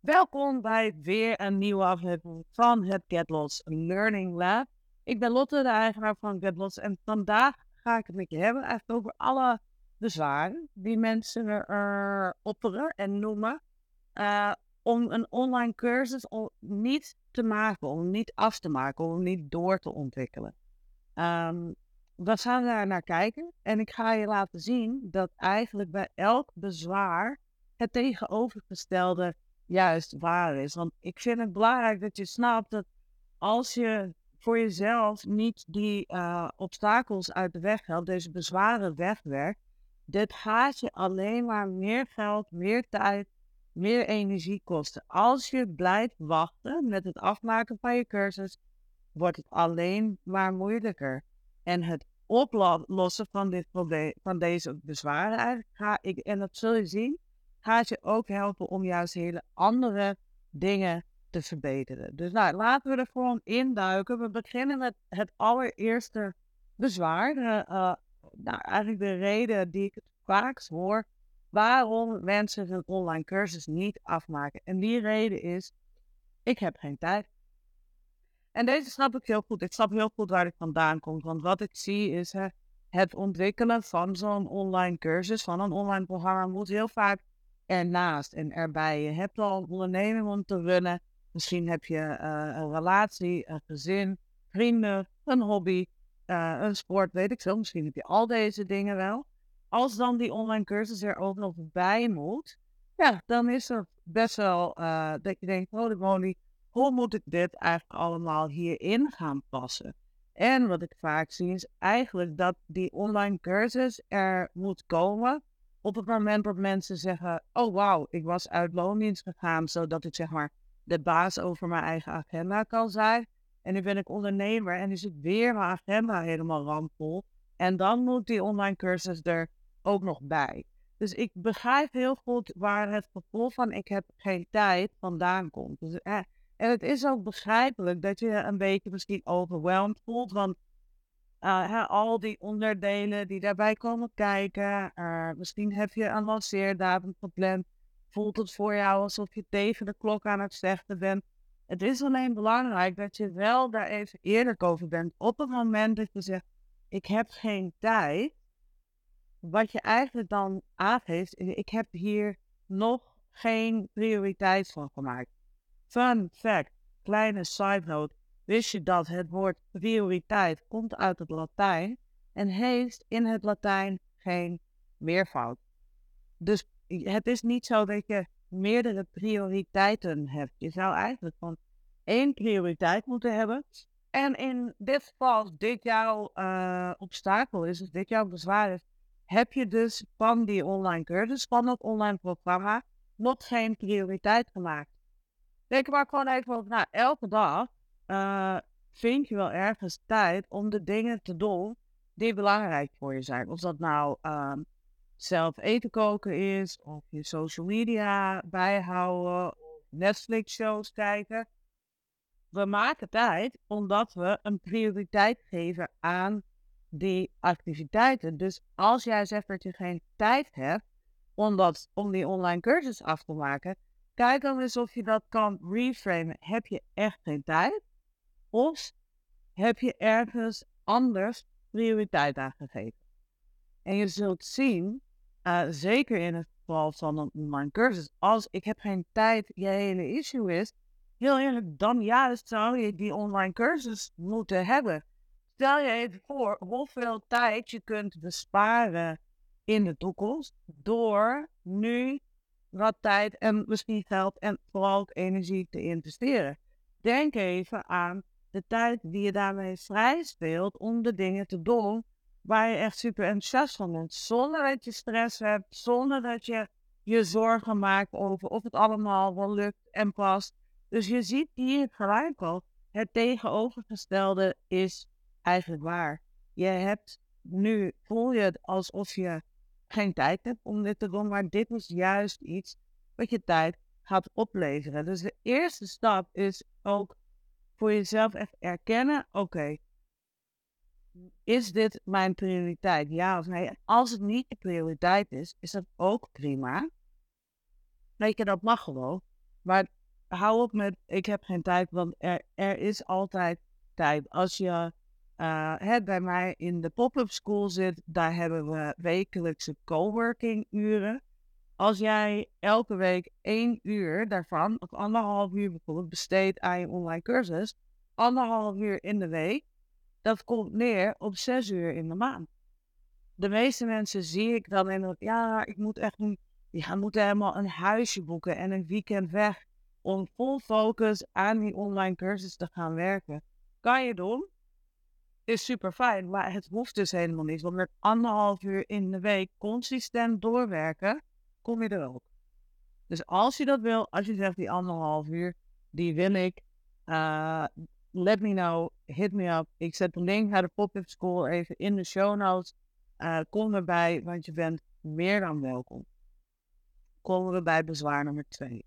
Welkom bij weer een nieuwe aflevering van het GetLots Learning Lab. Ik ben Lotte, de eigenaar van GetLots en vandaag ga ik het met je hebben over alle bezwaren die mensen er opperen en noemen uh, om een online cursus niet te maken, om niet af te maken, om niet door te ontwikkelen. Um, we gaan daar naar kijken en ik ga je laten zien dat eigenlijk bij elk bezwaar het tegenovergestelde juist waar is. Want ik vind het belangrijk dat je snapt dat als je voor jezelf niet die uh, obstakels uit de weg helpt, deze bezwaren wegwerkt, dit gaat je alleen maar meer geld, meer tijd, meer energie kosten. Als je blijft wachten met het afmaken van je cursus, wordt het alleen maar moeilijker. En het oplossen van, dit probleem, van deze bezwaren eigenlijk ga ik, en dat zul je zien, gaat je ook helpen om juist hele andere dingen te verbeteren. Dus nou, laten we er gewoon induiken. We beginnen met het allereerste bezwaar. Uh, nou, eigenlijk de reden die ik het vaakst hoor waarom mensen een online cursus niet afmaken. En die reden is, ik heb geen tijd. En deze snap ik heel goed. Ik snap heel goed waar ik vandaan kom. Want wat ik zie is hè, het ontwikkelen van zo'n online cursus, van een online programma, moet heel vaak ernaast en erbij. Je hebt al een onderneming om te runnen. Misschien heb je uh, een relatie, een gezin, vrienden, een hobby, uh, een sport, weet ik veel. Misschien heb je al deze dingen wel. Als dan die online cursus er ook nog bij moet, ja, dan is er best wel uh, dat je denkt, holy moly, hoe moet ik dit eigenlijk allemaal hierin gaan passen? En wat ik vaak zie is eigenlijk dat die online cursus er moet komen op het moment dat mensen zeggen, oh wauw, ik was uit loondienst gegaan, zodat ik zeg maar de baas over mijn eigen agenda kan zijn. En nu ben ik ondernemer en is het weer mijn agenda helemaal rampvol. En dan moet die online cursus er ook nog bij. Dus ik begrijp heel goed waar het gevoel van ik heb geen tijd vandaan komt. Dus, en het is ook begrijpelijk dat je een beetje misschien overweldigd voelt. Want uh, al die onderdelen die daarbij komen kijken. Uh, misschien heb je een lanceerdatum gepland. Voelt het voor jou alsof je tegen de klok aan het vechten bent. Het is alleen belangrijk dat je wel daar even eerlijk over bent. Op het moment dat je zegt, ik heb geen tijd. Wat je eigenlijk dan aangeeft, ik heb hier nog geen prioriteit van gemaakt. Fun fact, kleine side note. Wist je dat het woord prioriteit komt uit het Latijn en heeft in het Latijn geen meervoud? Dus het is niet zo dat je meerdere prioriteiten hebt. Je zou eigenlijk van één prioriteit moeten hebben. En in dit geval, dit jouw uh, obstakel is, als dit jouw bezwaar is, heb je dus van die online cursus, van het online programma, nog geen prioriteit gemaakt. Denk maar gewoon even over na. Elke dag uh, vind je wel ergens tijd om de dingen te doen die belangrijk voor je zijn. Of dat nou um, zelf eten koken is, of je social media bijhouden, of Netflix-shows kijken. We maken tijd omdat we een prioriteit geven aan die activiteiten. Dus als jij zegt dat je geen tijd hebt om, dat, om die online cursus af te maken, kijk dan eens of je dat kan reframen. Heb je echt geen tijd? Of heb je ergens anders prioriteit aan gegeven? En je zult zien, uh, zeker in het geval van een online cursus, als ik heb geen tijd, je hele issue is, heel eerlijk, dan ja, zou je die online cursus moeten hebben. Stel je even voor hoeveel tijd je kunt besparen in de toekomst door nu wat tijd en misschien geld en vooral ook energie te investeren. Denk even aan de tijd die je daarmee vrij speelt om de dingen te doen waar je echt super enthousiast van bent. Zonder dat je stress hebt, zonder dat je je zorgen maakt over of het allemaal wel lukt en past. Dus je ziet hier gelijk al, het tegenovergestelde is eigenlijk waar. Je hebt nu, voel je het alsof je geen tijd hebt om dit te doen, maar dit is juist iets wat je tijd gaat opleveren. Dus de eerste stap is ook voor jezelf echt erkennen, oké, is dit mijn prioriteit? Ja of nee? Als het niet je prioriteit is, is dat ook prima. Weet je, dat mag gewoon. Maar hou op met, ik heb geen tijd, want er, er is altijd tijd. Als je uh, bij mij in de pop-up school zit, daar hebben we wekelijkse coworking uren. Als jij elke week één uur daarvan, of anderhalf uur bijvoorbeeld, besteedt aan je online cursus, anderhalf uur in de week, dat komt neer op zes uur in de maand. De meeste mensen zie ik dan in ja, ik moet echt een, ja, moet helemaal een huisje boeken en een weekend weg om vol focus aan die online cursus te gaan werken. Kan je doen, is super fijn, maar het hoeft dus helemaal niet. Want met anderhalf uur in de week consistent doorwerken, kom er ook. Dus als je dat wil, als je zegt die anderhalf uur, die wil ik, uh, let me know, hit me up. Ik zet de link naar de pop-up school even in de show notes. Uh, kom erbij, want je bent meer dan welkom. Komen we bij bezwaar nummer twee.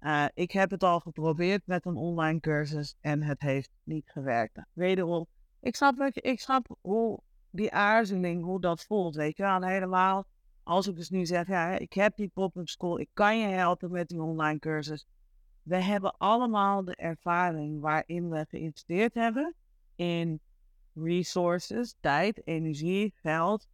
Uh, ik heb het al geprobeerd met een online cursus en het heeft niet gewerkt. Wederom, ik snap, ik snap hoe die aarzeling, hoe dat voelt, weet je wel. helemaal als ik dus nu zeg, ja, ik heb die pop-up school, ik kan je helpen met die online cursus. We hebben allemaal de ervaring waarin we geïnvesteerd hebben in resources, tijd, energie, geld,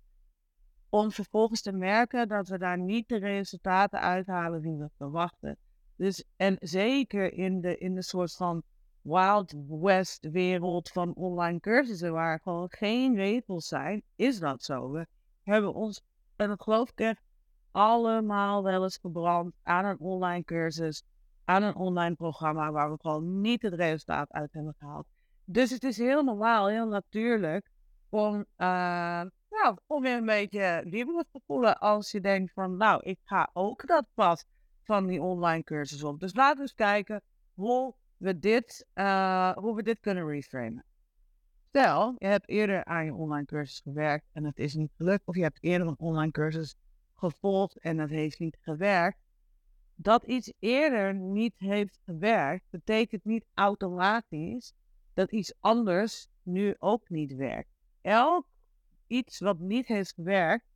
om vervolgens te merken dat we daar niet de resultaten uithalen die we verwachten. Dus, en zeker in de, in de soort van Wild West wereld van online cursussen, waar gewoon geen regels zijn, is dat zo. We hebben ons, en dat geloof ik echt, allemaal wel eens gebrand aan een online cursus, aan een online programma waar we gewoon niet het resultaat uit hebben gehaald. Dus het is heel normaal, heel natuurlijk om, uh, nou, om weer een beetje liefde te voelen als je denkt van, nou, ik ga ook dat pad van die online cursus op. Dus laten we eens kijken hoe we dit, uh, hoe we dit kunnen reframen. Stel, je hebt eerder aan je online cursus gewerkt en het is niet gelukt, of je hebt eerder een online cursus gevolgd en het heeft niet gewerkt. Dat iets eerder niet heeft gewerkt, betekent niet automatisch dat iets anders nu ook niet werkt. Elk iets wat niet heeft gewerkt,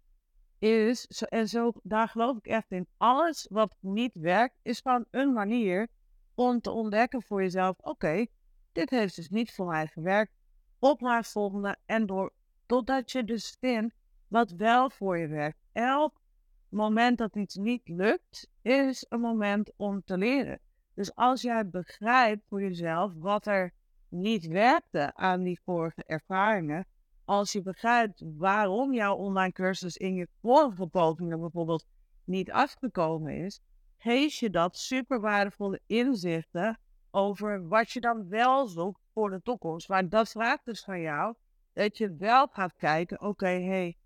is, en zo, daar geloof ik echt in, alles wat niet werkt, is gewoon een manier om te ontdekken voor jezelf, oké, dit heeft dus niet voor mij gewerkt, op naar volgende en door, totdat je dus vindt wat wel voor je werkt. Elk moment dat iets niet lukt, is een moment om te leren. Dus als jij begrijpt voor jezelf wat er niet werkte aan die vorige ervaringen, als je begrijpt waarom jouw online cursus in je vorige pogingen bijvoorbeeld niet afgekomen is, geeft je dat super waardevolle inzichten over wat je dan wel zoekt voor de toekomst. Maar dat vraagt dus van jou dat je wel gaat kijken, oké, hey,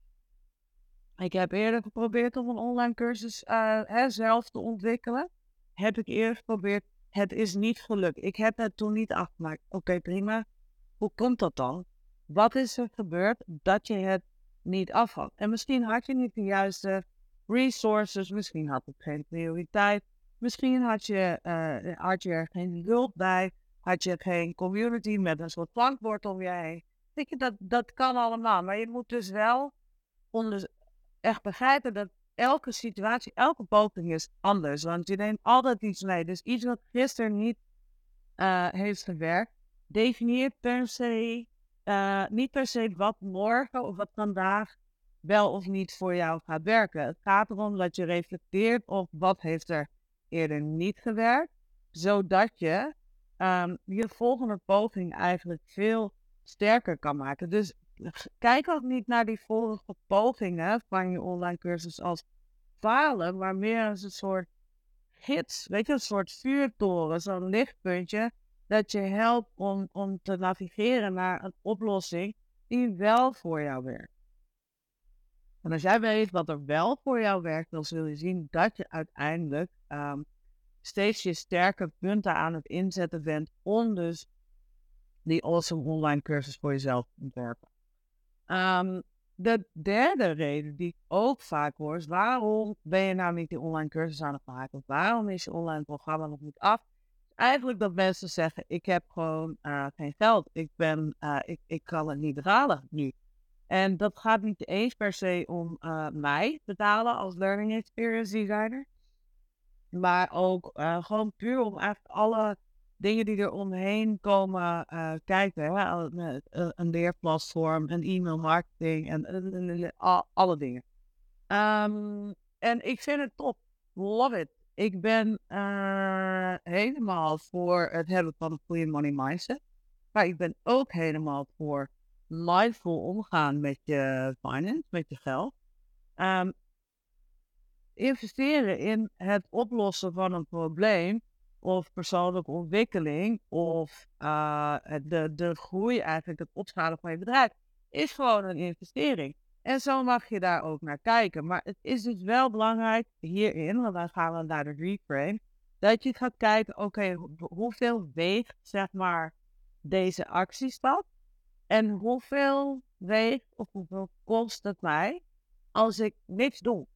ik heb eerder geprobeerd om een online cursus uh, hè, zelf te ontwikkelen. Heb ik eerder geprobeerd, het is niet gelukt. Ik heb het toen niet afgemaakt. Oké, prima. Hoe komt dat dan? Wat is er gebeurd dat je het niet af had? En misschien had je niet de juiste resources, misschien had het geen prioriteit, misschien had je, uh, had je er geen hulp bij, had je geen community met een soort klankbord om je heen. Je, dat, dat kan allemaal, maar je moet dus wel onder, echt begrijpen dat elke situatie, elke poging is anders. Want je neemt altijd iets mee. Dus iets wat gisteren niet uh, heeft gewerkt, definieert per se uh, niet per se wat morgen of wat vandaag wel of niet voor jou gaat werken. Het gaat erom dat je reflecteert op wat heeft er eerder niet gewerkt, zodat je um, je volgende poging eigenlijk veel sterker kan maken. Dus kijk ook niet naar die vorige pogingen van je online cursus als falen, maar meer als een soort gids, weet je, een soort vuurtoren, zo'n lichtpuntje dat je helpt om, om te navigeren naar een oplossing die wel voor jou werkt. En als jij weet wat er wel voor jou werkt, dan zul je zien dat je uiteindelijk ehm, steeds je sterke punten aan het inzetten bent om dus die awesome online cursus voor jezelf te ontwerpen. Um, de derde reden die ik ook vaak hoor is waarom ben je nou niet die online cursus aan het maken? Waarom is je online programma nog niet af? eigenlijk dat mensen zeggen, ik heb gewoon uh, geen geld. Ik, ben, uh, ik, ik kan het niet betalen nu. En dat gaat niet eens per se om uh, mij betalen als learning experience designer. Maar ook uh, gewoon puur om eigenlijk alle dingen die er omheen komen uh, kijken. Hè? Een, een leerplatform, een e-mail marketing en, alle dingen. Um, en ik vind het top. Love it. Ik ben helemaal voor het hebben van een goede money mindset. Maar ik ben ook helemaal voor mindful omgaan met je finance, met je geld. Um, investeren in het oplossen van een probleem of persoonlijke ontwikkeling of uh, de, de groei eigenlijk, het opschalen van je bedrijf, is gewoon een investering. En zo mag je daar ook naar kijken. Maar het is dus wel belangrijk hierin, want dan gaan we naar de reframe, dat je gaat kijken, oké, hoeveel weegt zeg maar deze actiestap en hoeveel weegt of hoeveel kost het mij als ik niks doe.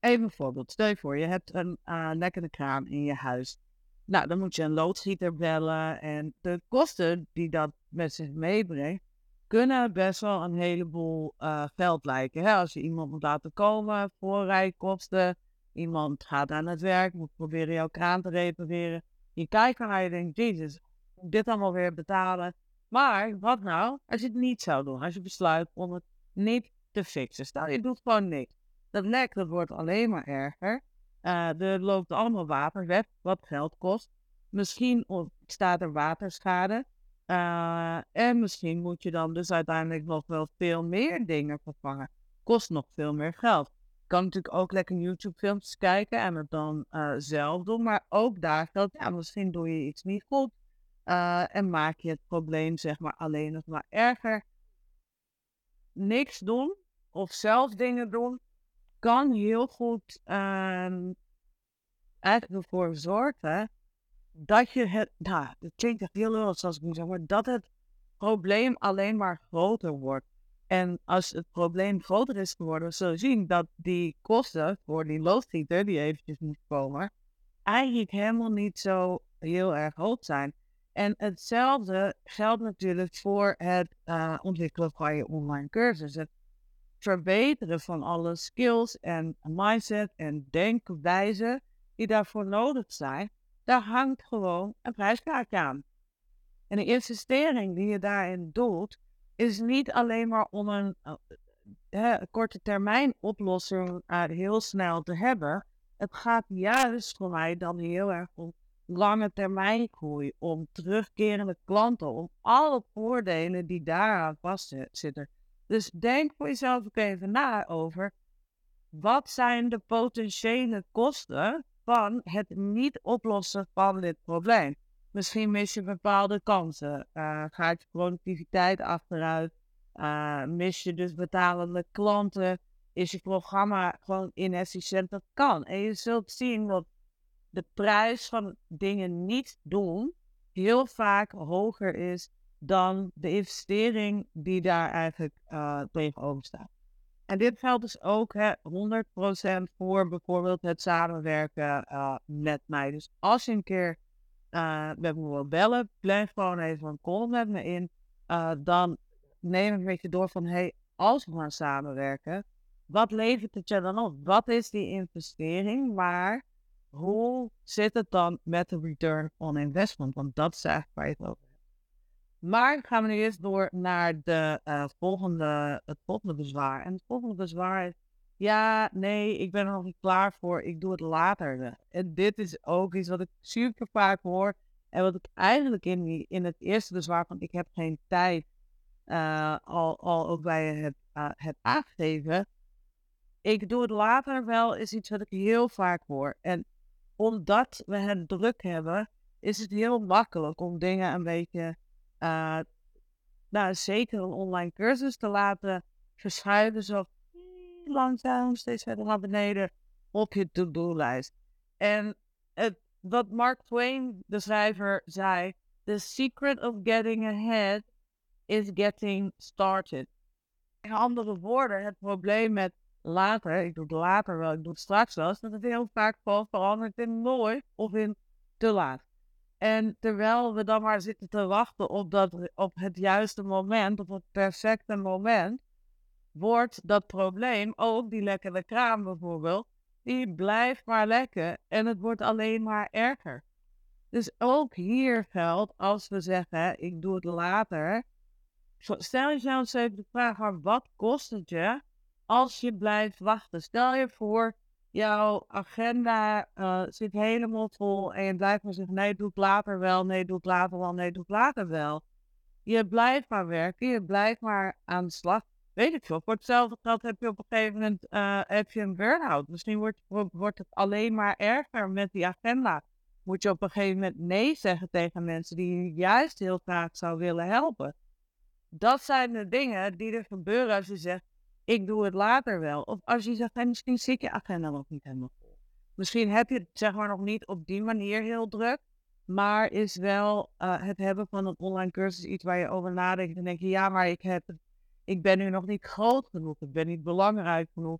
Even een voorbeeld. Stel je voor, je hebt een uh, lekkere kraan in je huis. Nou, dan moet je een loodgieter bellen. En de kosten die dat met zich meebrengt, kunnen best wel een heleboel uh, geld lijken. Hè? Als je iemand moet laten komen, voorrijkosten, iemand gaat aan het werk, moet proberen jouw kraan te repareren. Je kijkt naar je denkt, jezus, dit allemaal weer betalen. Maar wat nou als je het niet zou doen? Als je besluit om het niet te fixen. Stel, je doet gewoon niks. Dat lek dat wordt alleen maar erger. Uh, er loopt allemaal water weg, wat geld kost. Misschien ontstaat er waterschade. Uh, en misschien moet je dan dus uiteindelijk nog wel veel meer dingen vervangen. Kost nog veel meer geld. Kan natuurlijk ook lekker YouTube-filmpjes kijken en het dan uh, zelf doen. Maar ook daar geldt, ja, misschien doe je iets niet goed. en maak je het probleem, zeg maar, alleen nog maar erger. Niks doen of zelf dingen doen kan heel goed um, ervoor zorgen dat je het, nou, het klinkt heel lullig zoals ik nu zeg, maar dat het probleem alleen maar groter wordt. En als het probleem groter is geworden, zullen zien dat die kosten voor die loodgieter die eventjes moet komen, eigenlijk helemaal niet zo heel erg hoog zijn. En hetzelfde geldt natuurlijk voor het uh, ontwikkelen van je online cursus. Verbeteren van alle skills en mindset en denkwijze die daarvoor nodig zijn, daar hangt gewoon een prijskaartje aan. En de investering die je daarin doet, is niet alleen maar om een uh, korte termijn oplossing heel snel te hebben. Het gaat juist voor mij dan heel erg om lange termijn groei, om terugkerende klanten, om alle voordelen die daaraan vastzitten. Dus denk voor jezelf ook even na over wat zijn de potentiële kosten van het niet oplossen van dit probleem. Misschien mis je bepaalde kansen. Uh, gaat je productiviteit achteruit? Uh, mis je dus betalende klanten? Is je programma gewoon inefficiënt? Dat kan. En je zult zien dat de prijs van dingen niet doen heel vaak hoger is dan de investering die daar eigenlijk uh, tegenover staat. En dit geldt dus ook hè, 100% voor bijvoorbeeld het samenwerken uh, met mij. Dus als je een keer uh, met me wil bellen, plan gewoon even een call met me in. dan neem ik een beetje door van, hey, als we gaan samenwerken, wat levert het je dan op? Wat is die investering? Maar hoe zit het dan met de return on investment? Want dat is eigenlijk waar je het over maar gaan we nu eerst door naar de, uh, volgende, het volgende bezwaar. En het volgende bezwaar is, ja, nee, ik ben er nog niet klaar voor, ik doe het later. En dit is ook iets wat ik super vaak hoor. En wat ik eigenlijk in, in het eerste bezwaar van ik heb geen tijd, uh, al, al ook bij het, uh, het aangegeven. Ik doe het later wel, is iets wat ik heel vaak hoor. En omdat we het druk hebben, is het heel makkelijk om dingen een beetje uh, zeker een online cursus te laten verschuiven. Zo langzaam steeds verder naar beneden op je to-do-lijst. En het, wat Mark Twain, de schrijver, zei: The secret of getting ahead is getting started. In andere woorden, het probleem met later, ik doe het later wel, ik doe het straks wel, is dat het heel vaak verandert in nooit of in te laat. En terwijl we dan maar zitten te wachten op, dat, op het juiste moment, op het perfecte moment, wordt dat probleem, ook die lekkere kraan bijvoorbeeld, die blijft maar lekken en het wordt alleen maar erger. Dus ook hier geldt, als we zeggen, ik doe het later, stel jezelf eens even de vraag, maar wat kost het je als je blijft wachten? Stel je voor, jouw agenda uh, zit helemaal vol en je blijft maar zeggen, nee, doe het later wel, nee, doe het later wel, nee, doe het later wel. Je blijft maar werken, je blijft maar aan de slag. Weet ik veel, voor hetzelfde geld heb je op een gegeven moment uh, heb je een burn-out. Misschien wordt, wordt het alleen maar erger met die agenda. Moet je op een gegeven moment nee zeggen tegen mensen die je juist heel graag zou willen helpen. Dat zijn de dingen die er gebeuren als je zegt, ik doe het later wel. Of als je zegt, hey, misschien zit je agenda nog niet helemaal vol. Misschien heb je het zeg maar nog niet op die manier heel druk. Maar is wel uh, het hebben van een online cursus iets waar je over nadenkt. En denk je, ja, maar ik, heb, ik ben nu nog niet groot genoeg. Ik ben niet belangrijk genoeg.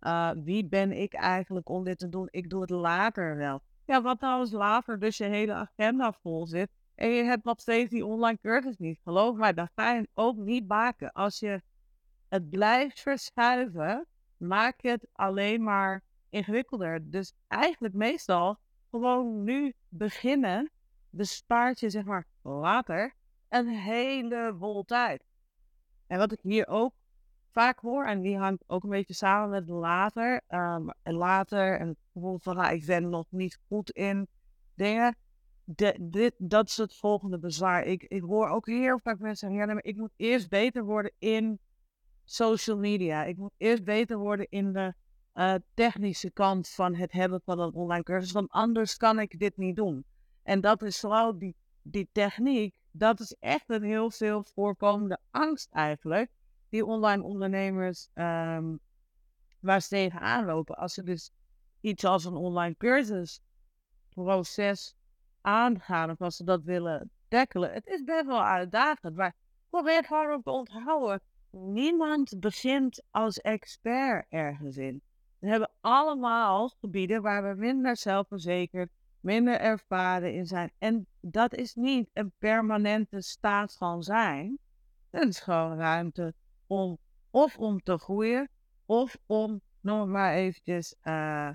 Uh, wie ben ik eigenlijk om dit te doen? Ik doe het later wel. Ja, wat nou als later dus je hele agenda vol zit. En je hebt nog steeds die online cursus niet. Geloof mij, dat ga je ook niet maken. Als je het blijft verschuiven, maak je het alleen maar ingewikkelder. Dus eigenlijk meestal gewoon nu beginnen, bespaart je zeg maar later een heleboel tijd. En wat ik hier ook vaak hoor, en die hangt ook een beetje samen met later, um, en later, en bijvoorbeeld van, nou, ik ben nog niet goed in dingen. Dit, dat is het volgende bezwaar. Ik, ik hoor ook heel vaak mensen zeggen, ja, nee, maar ik moet eerst beter worden in social media. Ik moet eerst beter worden in de uh, technische kant van het hebben van een online cursus, want anders kan ik dit niet doen. En dat is vooral die, die techniek, dat is echt een heel veel voorkomende angst eigenlijk, die online ondernemers um, waar ze lopen. Als ze dus iets als een online cursus proces aangaan, of als ze dat willen tackelen, het is best wel uitdagend, maar probeer gewoon te onthouden niemand begint als expert ergens in. We hebben allemaal gebieden waar we minder zelfverzekerd, minder ervaren in zijn. En dat is niet een permanente staat van zijn. Dat is gewoon ruimte om of om te groeien, of om nog maar eventjes uh,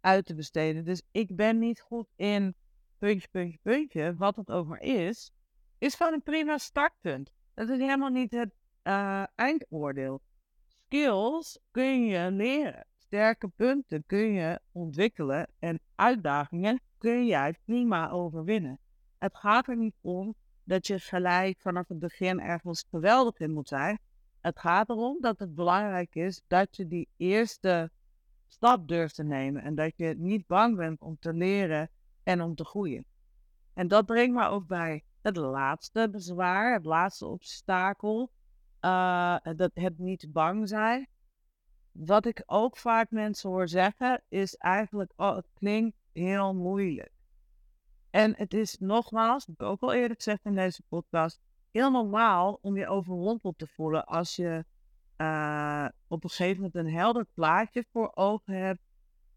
uit te besteden. Dus ik ben niet goed in puntje, puntje, puntje. Wat het over is, is gewoon een prima startpunt. Dat is helemaal niet het uh, eindoordeel. Skills kun je leren. Sterke punten kun je ontwikkelen. En uitdagingen kun jij prima overwinnen. Het gaat er niet om dat je gelijk vanaf het begin ergens geweldig in moet zijn. Het gaat erom dat het belangrijk is dat je die eerste stap durft te nemen. En dat je niet bang bent om te leren en om te groeien. En dat brengt me ook bij het laatste bezwaar, het laatste obstakel. Uh, dat het niet bang zijn. Wat ik ook vaak mensen hoor zeggen, is eigenlijk, oh, het klinkt heel moeilijk. En het is nogmaals, heb ik ook al eerder gezegd in deze podcast, heel normaal om je overrompeld te voelen als je uh, op een gegeven moment een helder plaatje voor ogen hebt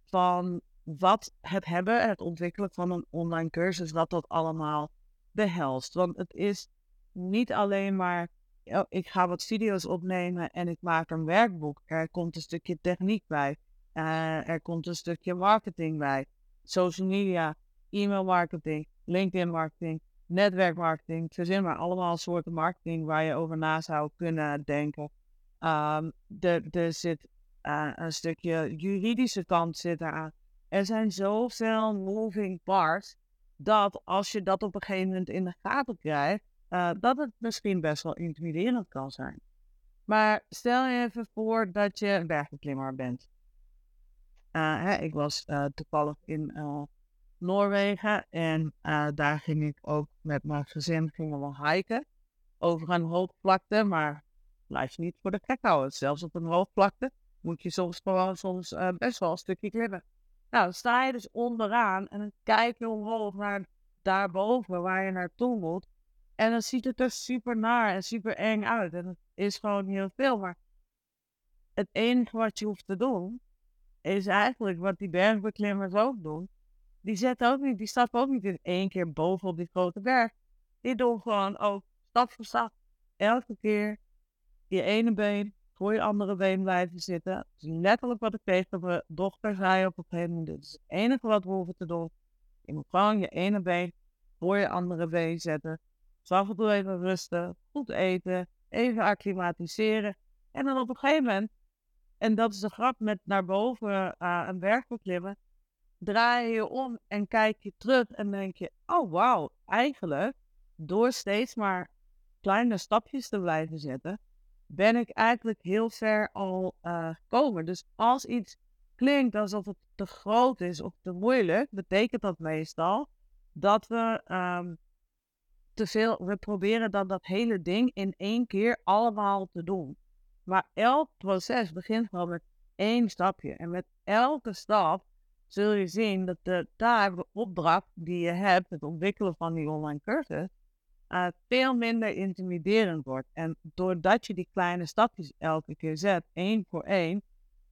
van wat het hebben, het ontwikkelen van een online cursus, wat dat allemaal behelst. Want het is niet alleen maar oh, ik ga wat video's opnemen en ik maak een werkboek. Er komt een stukje techniek bij. Uh, er komt een stukje marketing bij. Social media, e-mail marketing, LinkedIn marketing, netwerkmarketing. Verzin maar allemaal soorten marketing waar je over na zou kunnen denken. Um, er, er zit uh, een stukje juridische kant zit eraan. Er zijn zoveel moving parts dat als je dat op een gegeven moment in de gaten krijgt, uh, dat het misschien best wel intimiderend kan zijn. Maar stel je even voor dat je een bergbeklimmer bent. Uh, hè, ik was uh, toevallig in Noorwegen en daar ging ik ook met mijn gezin gingen we hiken over een hoogvlakte, maar blijf je niet voor de gek houden. Zelfs op een hoogvlakte moet je soms best wel een stukje klimmen. Nou, dan sta je dus onderaan en dan kijk je omhoog naar daarboven waar je naartoe moet. En dan ziet het er super naar en super eng uit. En het is gewoon heel veel. Maar het enige wat je hoeft te doen, is eigenlijk wat die bergbeklimmers ook doen. Die zetten ook niet, die stappen ook niet in één keer bovenop die grote berg. Die doen gewoon ook stap voor stap, elke keer je ene been voor je andere been blijven zitten. Dat is letterlijk wat ik tegen mijn dochter zei op een gegeven moment. Dit is het enige wat we hoeven te doen. Je moet gewoon je ene been voor je andere been zetten. Dus af en toe even rusten, goed eten, even acclimatiseren. En dan op een gegeven moment, en dat is de grap met naar boven uh, een berg beklimmen, draai je om en kijk je terug en denk je, oh wauw, eigenlijk door steeds maar kleine stapjes te blijven zetten, ben ik eigenlijk heel ver al uh, gekomen. Dus als iets klinkt alsof het te groot is of te moeilijk, betekent dat meestal dat we um, te veel, we proberen dan dat hele ding in één keer allemaal te doen. Maar elk proces begint gewoon met één stapje. En met elke stap zul je zien dat de daar de opdracht die je hebt, het ontwikkelen van die online cursus, uh, veel minder intimiderend wordt. En doordat je die kleine stapjes elke keer zet, één voor één,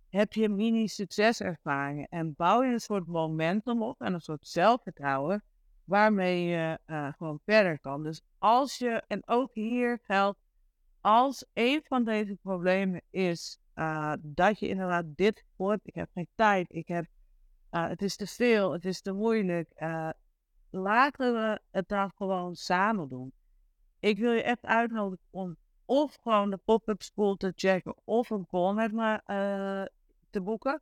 heb je mini-succeservaringen en bouw je een soort momentum op en een soort zelfvertrouwen waarmee je uh, gewoon verder kan. Dus als je, en ook hier geldt, als een van deze problemen is uh, dat je inderdaad dit hoort, ik heb geen tijd, ik heb, uh, het is te veel, het is te moeilijk, laten we het dan gewoon samen doen. Ik wil je echt uitnodigen om of gewoon de pop-up school te checken of een call met me te boeken.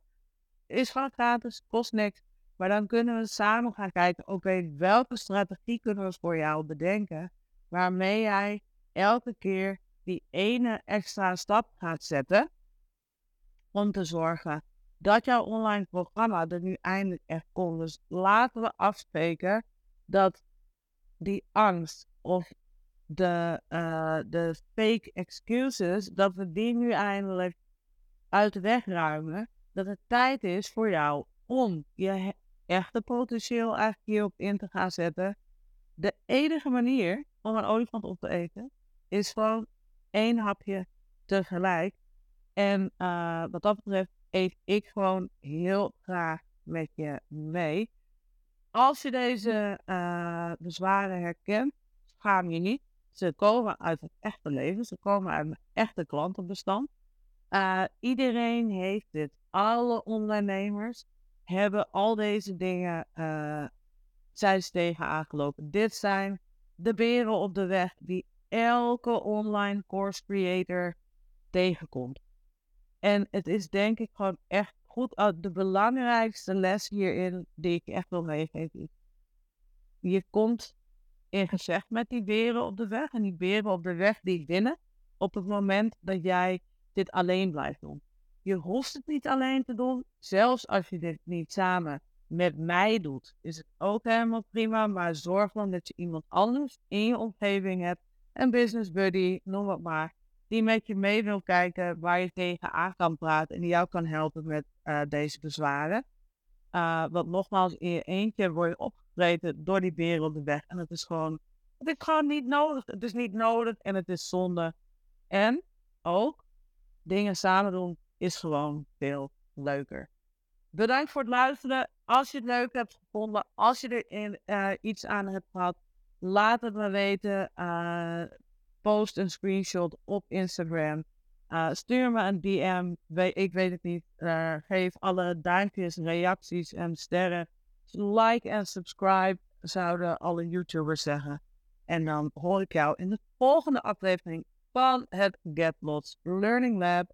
Is gewoon gratis, kost niks. Maar dan kunnen we samen gaan kijken, oké, welke strategie kunnen we voor jou bedenken, waarmee jij elke keer die ene extra stap gaat zetten om te zorgen dat jouw online programma er nu eindelijk echt komt. Dus laten we afspreken dat die angst of de, uh, de fake excuses, dat we die nu eindelijk uit de weg ruimen. Dat het tijd is voor jou om je echte potentieel eigenlijk hierop in te gaan zetten. De enige manier om een olifant op te eten is gewoon één hapje tegelijk. En uh, wat dat betreft eet ik gewoon heel graag met je mee. Als je deze uh, bezwaren herkent, schaam je niet. Ze komen uit het echte leven, ze komen uit mijn echte klantenbestand. Uh, iedereen heeft dit. Alle ondernemers hebben al deze dingen, uh, ze tegen aangelopen. Dit zijn de beren op de weg die elke online course creator tegenkomt. En het is denk ik gewoon echt goed, uh, de belangrijkste les hierin die ik echt wil meegeven. Je komt in gezicht met die beren op de weg en die beren op de weg die winnen op het moment dat jij dit alleen blijft doen. Je hoeft het niet alleen te doen. Zelfs als je dit niet samen met mij doet, is het ook helemaal prima. Maar zorg dan dat je iemand anders in je omgeving hebt. Een business buddy, noem het maar. Die met je mee wil kijken, waar je tegen aan kan praten. En die jou kan helpen met uh, deze bezwaren. Uh, want nogmaals, in je eentje word je opgevreten door die beren op de weg. En het is gewoon, het is gewoon niet nodig. Het is niet nodig en het is zonde. En ook dingen samen doen is gewoon veel leuker. Bedankt voor het luisteren. Als je het leuk hebt gevonden, als je er uh, iets aan hebt gehad, laat het me weten. Uh, post een screenshot op Instagram. Uh, stuur me een DM. ik weet het niet. geef alle duimpjes, reacties en sterren. Like en subscribe, zouden alle YouTubers zeggen. En dan hoor ik jou in de volgende aflevering van het Get Lots Learning Lab.